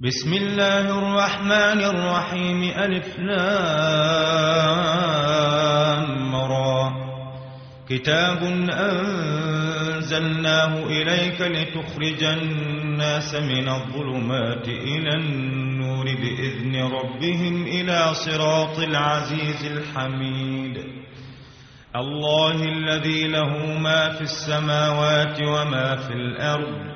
بسم الله الرحمن الرحيم ألف لام را. كتاب أنزلناه إليك لتخرج الناس من الظلمات إلى النور بإذن ربهم إلى صراط العزيز الحميد. الله الذي له ما في السماوات وما في الأرض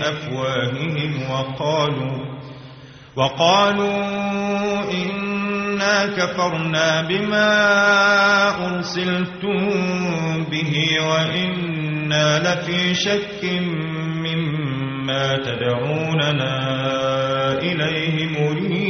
أفواههم وقالوا وقالوا إنا كفرنا بما أرسلتم به وإنا لفي شك مما تدعوننا إليه مريب.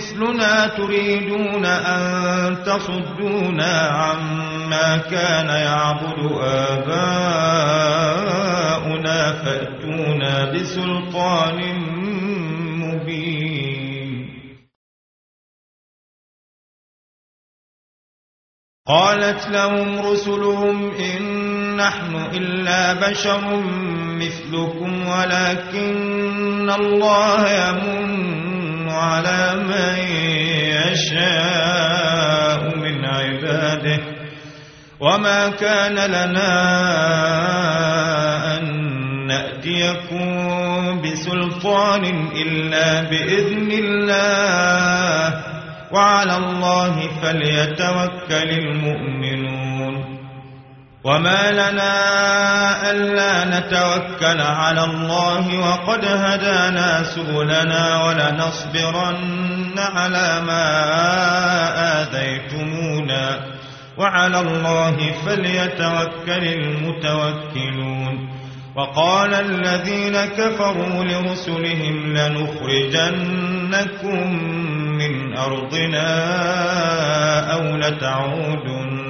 مثلنا تريدون أن تصدونا عما كان يعبد آباؤنا فأتونا بسلطان مبين. قالت لهم رسلهم إن نحن إلا بشر مثلكم ولكن الله يمن على من يشاء من عباده وما كان لنا أن نأتيكم بسلطان إلا بإذن الله. وعلى الله فليتوكل المؤمنون. وما لنا ألا نتوكل على الله وقد هدانا سبلنا ولنصبرن على ما آذيتمونا وعلى الله فليتوكل المتوكلون وقال الذين كفروا لرسلهم لنخرجنكم من أرضنا أو لتعودن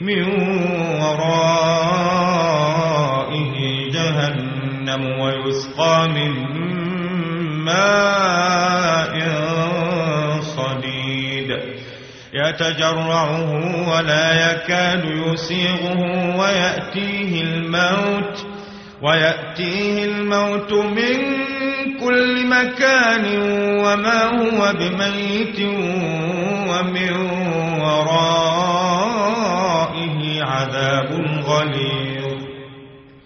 من ورائه جهنم ويسقى من ماء يتجرعه ولا يكاد يسيغه ويأتيه الموت ويأتيه الموت من كل مكان وما هو بميت ومن ورائه.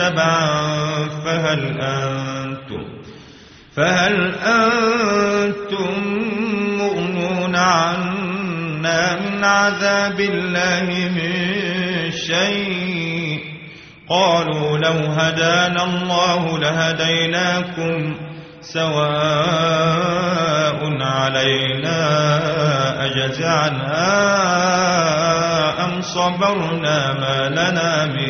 تبعا فهل أنتم فهل أنتم مغنون عنا من عذاب الله من شيء؟ قالوا لو هدانا الله لهديناكم سواء علينا أجزعنا أم صبرنا ما لنا من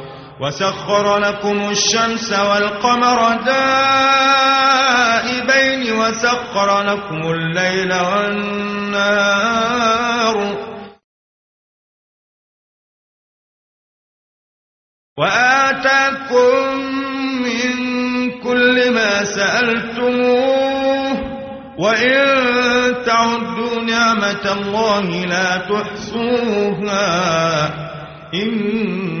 وسخر لكم الشمس والقمر دائبين وسخر لكم الليل والنار وآتاكم من كل ما سألتموه وإن تعدوا نعمة الله لا تحصوها إن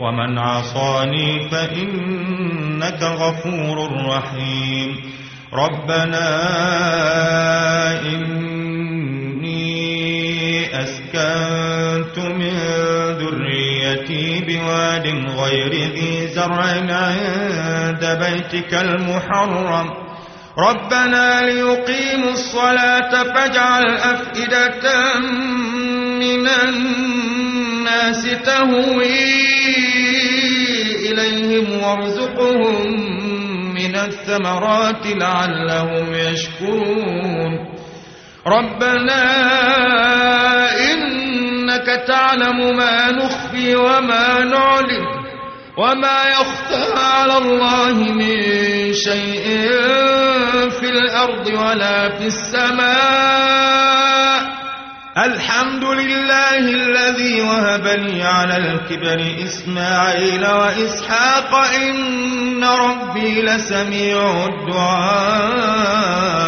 ومن عصاني فإنك غفور رحيم. ربنا إني أسكنت من ذريتي بواد غير ذي زرع عند بيتك المحرم. ربنا ليقيموا الصلاة فاجعل أفئدة من الناس تهوي وارزقهم من الثمرات لعلهم يشكرون. ربنا إنك تعلم ما نخفي وما نعلم وما يخفى على الله من شيء في الأرض ولا في السماء. الحمد لله الذي وهب لي على الكبر إسماعيل وإسحاق إن ربي لسميع الدعاء.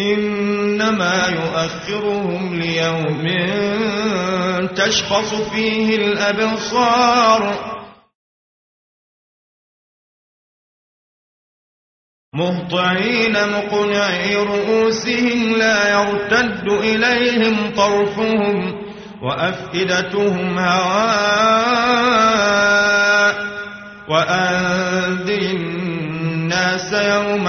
إنما يؤخرهم ليوم تشخص فيه الأبصار. مهطعين مقنعي رؤوسهم لا يرتد إليهم طرفهم وأفئدتهم هواء. وأنذر الناس يوم